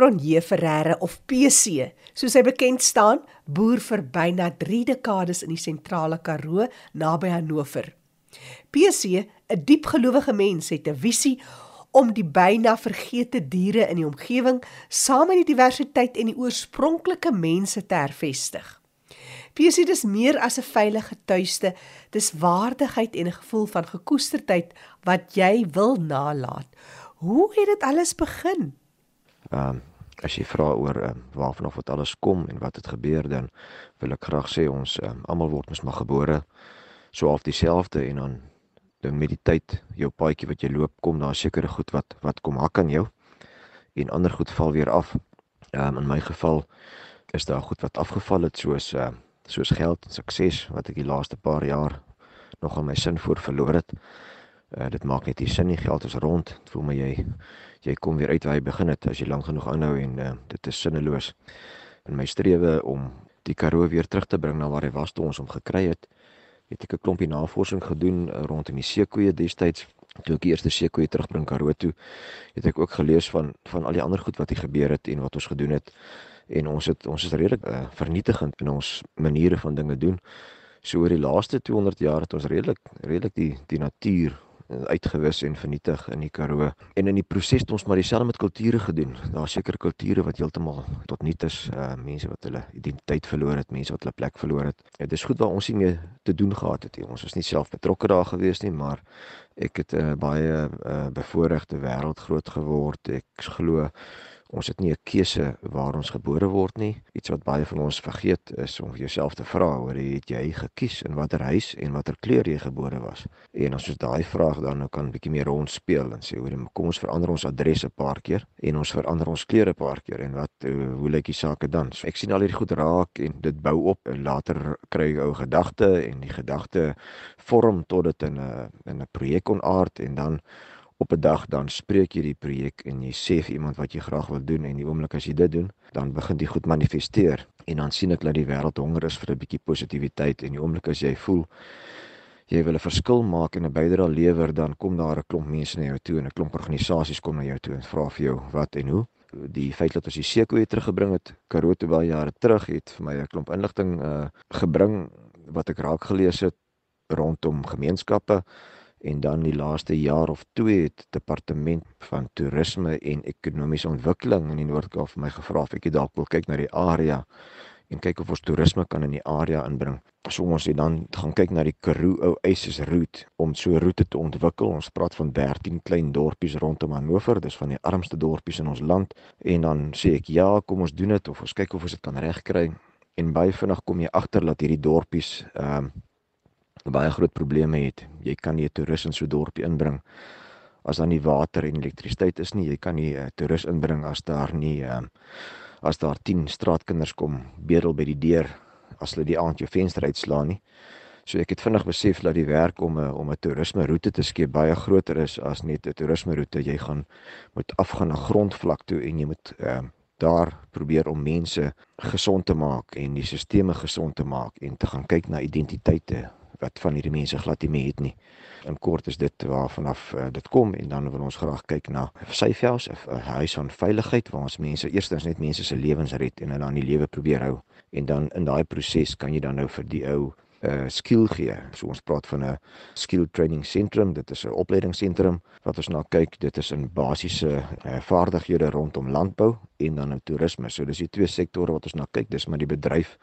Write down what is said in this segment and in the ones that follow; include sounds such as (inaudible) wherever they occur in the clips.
Cronje Ferreira of PC, soos hy bekend staan, boer vir byna 3 dekades in die sentrale Karoo naby Hannover. PC, 'n diepgelowige mens, het 'n visie om die byna vergete diere in die omgewing saam met die diversiteit en die oorspronklike mense te hervestig. PC dis meer as 'n veilige tuiste, dis waardigheid en 'n gevoel van gekoesterdheid wat jy wil nalaat. Hoe het dit alles begin? Ehm um, as jy vra oor um, waarvan of wat alles kom en wat het gebeur dan wil ek graag sê ons um, almal word mos maar gebore so half dieselfde en dan dan met die tyd jou paadjie wat jy loop kom daar sekere goed wat wat kom hak aan jou en ander goed val weer af. Ehm um, in my geval is daar goed wat afgeval het soos uh, soos geld en sukses wat ek die laaste paar jaar nog aan my sin voor verloor het. Uh, dit maak net nie sin nie geld is rond. Dit voel my jy jy kom weer uit waar jy begin het as jy lank genoeg aanhou en uh, dit is sinneloos. In my strewe om die Karoo weer terug te bring na waar hy was toe ons hom gekry het, het ek 'n klompie navorsing gedoen uh, rondom die seekoeie destyds toe ek die eerste seekoeie terugbring Karoo toe het ek ook gelees van van al die ander goed wat hier gebeur het en wat ons gedoen het en ons het ons is redelik uh, vernietigend in ons maniere van dinge doen so oor die laaste 200 jaar het ons redelik redelik die die natuur uitgewis en vernietig in die Karoo. En in die proses het ons maar dieselfde met kulture gedoen. Daar seker kulture wat heeltemal tot niet is, uh mense wat hulle identiteit verloor het, mense wat hulle plek verloor het. Dit is goed waar ons nie mee te doen gehad het nie. Ons was nie self betrokke daar gewees nie, maar ek het 'n uh, baie uh, bevoordeelde wêreld groot geword. Ek glo Ons het nie 'n keuse waar ons gebore word nie. Iets wat baie van ons vergeet is om jouself te vra oor het jy gekies in watter huis en watter kleur jy gebore was. En as ons daai vraag dan nou kan bietjie meer rond speel en sê hoor kom ons verander ons adres 'n paar keer en ons verander ons kleure 'n paar keer en wat hoe, hoe lyk die sake dan? So ek sien al hierdie goed raak en dit bou op en later kry jy ou gedagte en die gedagte vorm tot dit in 'n in 'n projek onaard en dan op 'n dag dan spreek jy die projek en jy sê vir iemand wat jy graag wil doen en die oomblik as jy dit doen, dan begin dit goed manifesteer en dan sien ek dat die wêreld honger is vir 'n bietjie positiwiteit en die oomblik as jy voel jy wil 'n verskil maak en 'n bydrae lewer, dan kom daar 'n klomp mense na jou toe en 'n klomp organisasies kom na jou toe en vra vir jou wat en hoe. Die feit dat ons die sekoe teruggebring het, Karoo baie jare terug het vir my 'n klomp inligting uh gebring wat ek raak gelees het rondom gemeenskappe en dan die laaste jaar of 2 het departement van toerisme en ekonomiese ontwikkeling in die Noord-Kaap vir my gevra of ek dalk wil kyk na die area en kyk of ons toerisme kan in die area inbring. So ons het dan gaan kyk na die Karoo ou Aces route om so 'n roete te ontwikkel. Ons praat van 13 klein dorpies rondom Hannover, dis van die armste dorpies in ons land en dan sê ek ja, kom ons doen dit of ons kyk of ons dit kan regkry. En baie vinnig kom jy agter dat hierdie dorpies ehm uh, baie groot probleme het. Jy kan nie 'n toerist in so 'n dorpie inbring as daar nie water en elektrisiteit is nie. Jy kan nie 'n toerist inbring as daar nie ehm as daar 10 straatkinders kom bedel by die deur as hulle die aand jou venster uitslaan nie. So ek het vinnig besef dat die werk om 'n om 'n toerisme roete te skep baie groter is as net 'n toerisme roete. Jy gaan moet afgaan na grondvlak toe en jy moet ehm uh, daar probeer om mense gesond te maak en die stelsels gesond te maak en te gaan kyk na identiteite wat van hierdie mense glad nie het nie. In kort is dit waarvan af uh, dit kom en dan wil ons graag kyk na Safehouse, 'n huis van veiligheid waar ons mense eerstens net mense se lewens red en hulle aan die lewe probeer hou. En dan in daai proses kan jy dan nou vir die ou 'n uh, skill gee. So ons praat van 'n skill training sentrum. Dit is 'n opleidingsentrum wat ons na kyk. Dit is in basiese uh, vaardighede rondom landbou en dan nou toerisme. So dis die twee sektore wat ons na kyk. Dis maar die bedryf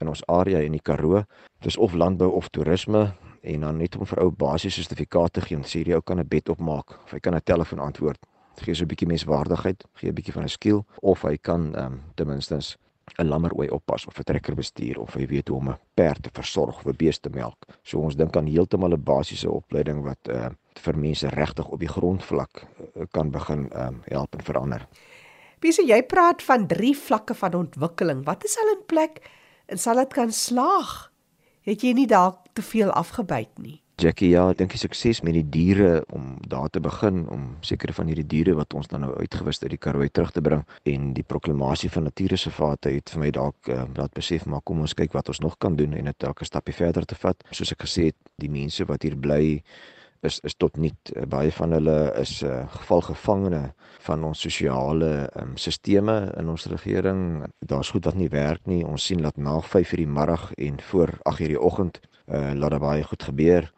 in ons area in die Karoo. Dis of landbou of toerisme en dan net om vir ou basiese sertifikate gee. Sê jy kan 'n bed opmaak of hy kan 'n telefoon antwoord. Gee so 'n bietjie menswaardigheid, gee 'n bietjie van 'n skill of hy kan ehm um, ten minste 'n lammerooi oppas of 'n trekker bestuur of hy weet hoe om 'n perd te versorg of 'n beeste te melk. So ons dink aan heeltemal 'n basiese opleiding wat uh, vir mense regtig op die grondvlak uh, kan begin um, help en verander. Wie sê jy praat van drie vlakke van ontwikkeling. Wat is al in plek en sal dit kan slaag? Het jy nie dalk te veel afgebyt nie? Jackie, ja, ek dink die sukses met die diere om daar te begin om sekere van hierdie diere wat ons dan nou uitgewis uit die Karoo terug te bring en die proklamasie van natuurreservate het vir my dalk uh, laat besef maar kom ons kyk wat ons nog kan doen en dit dalk 'n stapie verder te vat. Soos ek gesê het, die mense wat hier bly is is tot niet. Baie van hulle is uh, gevalgevangene van ons sosiale um, sisteme in ons regering. Daar's goed wat nie werk nie. Ons sien dat na 5:00 die middag en voor 8:00 die oggend uh, laat daar baie goed gebeur.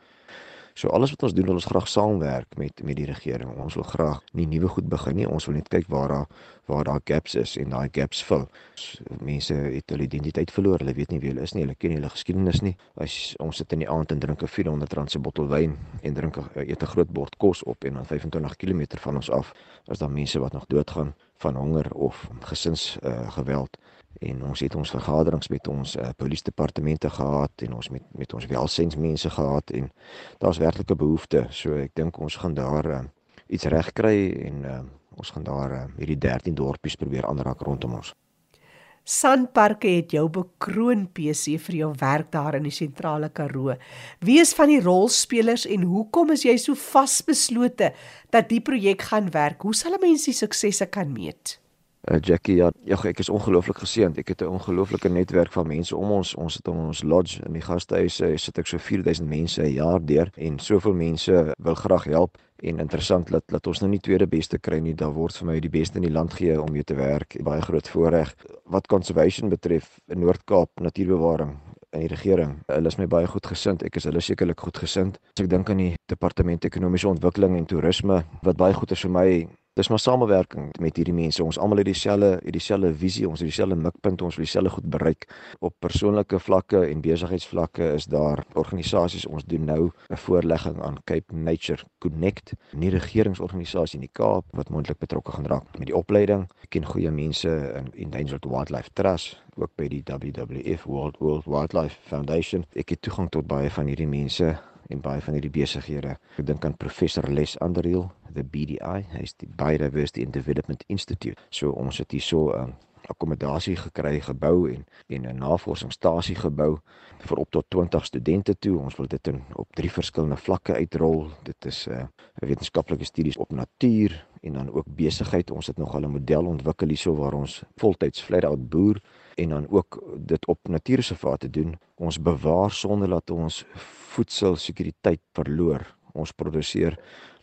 So alles wat ons doen, ons graag saamwerk met met die regering. Ons wil graag nie nuwe goed begin nie. Ons wil net kyk waar daar waar daar gaps is en daai gaps vul. Mense het hulle identiteit verloor. Hulle weet nie wie hulle is nie. Hulle ken nie hulle geskiedenis nie. As ons sit in die aand en drink 'n 400 rand se bottel wyn en drink 'n eet 'n groot bord kos op en dan 25 km van ons af, is daar mense wat nog doodgaan van honger of gesins uh, geweld en ons het ons vergaderings met ons uh, polisiedepartemente gehad en ons met met ons welsynsmense gehad en daar's werklike behoeftes so ek dink ons gaan daar uh, iets regkry en uh, ons gaan daar uh, hierdie 13 dorpies probeer aanraak rondom ons Sanparke het jou bekroon PC vir jou werk daar in die sentrale Karoo. Wie is van die rolspelers en hoekom is jy so vasbeslote dat die projek gaan werk? Hoe sal mense die suksesse kan meet? Uh, Jackie ja, ja ek is ongelooflik geseënd. Ek het 'n ongelooflike netwerk van mense om ons. Ons het in ons lodge in die gastehuise sit ek so 4000 mense 'n jaar deur en soveel mense wil graag help en interessant dat dat ons nou nie tweede beste kry nie. Daar word vir my die beste in die land gee om mee te werk. Baie groot voorreg. Wat conservation betref in Noord-Kaap natuurbewaring in die regering. Hulle is my baie goed gesind. Ek is hulle sekerlik goed gesind. As ek dink aan die departement ekonomiese ontwikkeling en toerisme wat baie goed is vir my dis maar samewerking met hierdie mense. Ons almal het dieselfde het dieselfde visie, ons het dieselfde mikpunte, ons wil dieselfde goed bereik. Op persoonlike vlakke en besigheidsvlakke is daar organisasies ons doen nou 'n voorlegging aan Cape Nature Connect, 'n nie regeringsorganisasie in die Kaap wat moontlik betrokke gaan raak met die opleiding. Ek ken goeie mense in Endangered Wildlife Trust ook by die WWF World World Wildlife Foundation. Ek het toegang tot baie van hierdie mense en baie van hierdie besighede. Ek dink aan professor Les Underhill, the BDI, hy's die Biodiversity and Development Institute. So ons het hierso 'n um, akkommodasie gekry gebou en en 'n navorsingsstasie gebou vir op tot 20 studente toe. Ons wil dit in op drie verskillende vlakke uitrol. Dit is 'n uh, wetenskaplike studies op natuur en dan ook besigheid. Ons het nog al 'n model ontwikkel hierso waar ons voltyds flat out boer en dan ook dit op natuurreservate doen. Ons bewaar sonder dat ons voedselsekuriteit verloor. Ons produseer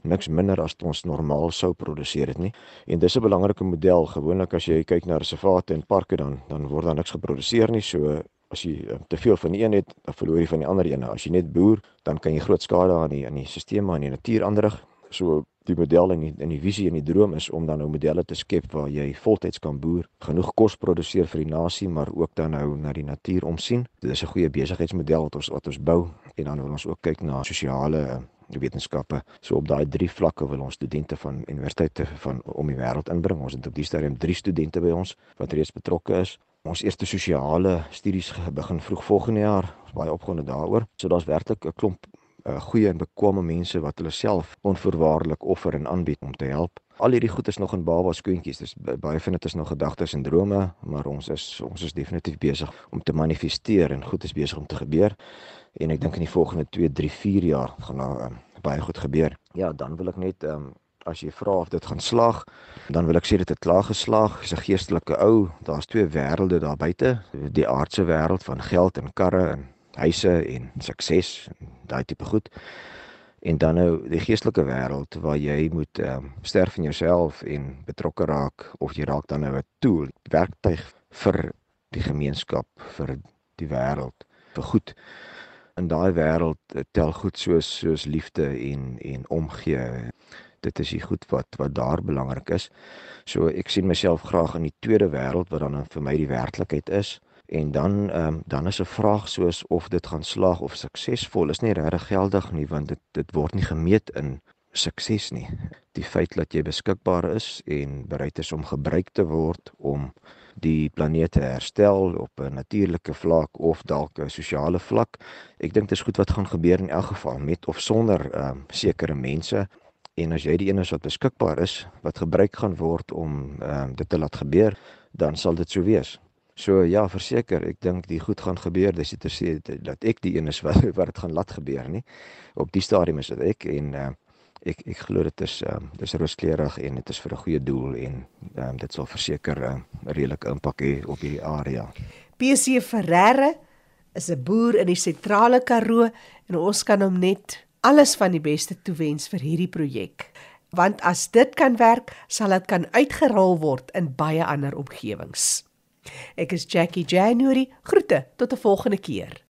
niks minder as ons normaal sou produseer het nie. En dis 'n belangrike model. Gewoonlik as jy kyk na reservate en parke dan dan word daar niks geproduseer nie. So as jy um, te veel van die een het, dan verloor jy van die ander een. As jy net boer, dan kan jy groot skade aan die in die stelsel aan die natuur aanrig. So die model en die in die visie en die droom is om dan nou modelle te skep waar jy voltyds kan boer, genoeg kos produseer vir die nasie, maar ook dan nou na die natuur omsien. Dit is 'n goeie besigheidsmodel wat ons wat ons bou en dan wil ons ook kyk na sosiale uh, wetenskappe. So op daai drie vlakke wil ons studente van universiteite van om die wêreld inbring. Ons het op die stadium 3 studente by ons wat reeds betrokke is. Ons eerste sosiale studies begin vroeg volgende jaar. Ons baie opgewonde daaroor. So daar's werklik 'n klomp uh, goeie en bekwame mense wat hulle self onvoorwaardelik offer en aanbied om te help. Al hierdie goed is nog in baba skoontjies. Dis baie van dit is nog gedagtes en drome, maar ons is ons is definitief besig om te manifesteer en goed is besig om te gebeur. En ek dink in die volgende 2, 3, 4 jaar gaan daar um, baie goed gebeur. Ja, dan wil ek net ehm um, as jy vra of dit gaan slag, dan wil ek sê dit het klaar geslag. Dis 'n geestelike ou. Daar's twee wêrelde daar buite. Die aardse wêreld van geld en karre en huise en sukses en daai tipe goed. En dan nou die geestelike wêreld waar jy moet ehm um, sterf in jouself en betrokke raak of jy raak dan nou 'n tool, werktuig vir die gemeenskap, vir die wêreld, vir goed. In daai wêreld eh, tel goed soos soos liefde en en omgee. Dit is die goed wat wat daar belangrik is. So ek sien myself graag in die tweede wêreld wat dan vir my die werklikheid is en dan ehm um, dan is 'n vraag soos of dit gaan slaag of suksesvol is nie regtig geldig nie want dit dit word nie gemeet in sukses nie. Die feit dat jy beskikbaar is en bereid is om gebruik te word om die planeet te herstel op 'n natuurlike vlak of dalk 'n sosiale vlak. Ek dink dit is goed wat gaan gebeur in elk geval met of sonder ehm um, sekere mense. En as jy die een is wat beskikbaar is wat gebruik gaan word om ehm um, dit te laat gebeur, dan sal dit so wees. So ja, verseker, ek dink die goed gaan gebeur. Dis dit sê dat ek die een is wat (laughs) wat dit gaan laat gebeur, nie. Op die stadium is dit ek en uh, ek ek glo dit is um, dis rooskleurig en dit is vir 'n goeie doel en um, dit sal verseker 'n uh, redelike impak hê op hierdie area. PC Ferreira is 'n boer in die sentrale Karoo en ons kan hom net alles van die beste toewens vir hierdie projek. Want as dit kan werk, sal dit kan uitgerol word in baie ander omgewings. Ek is Jackie January. Groete tot 'n volgende keer.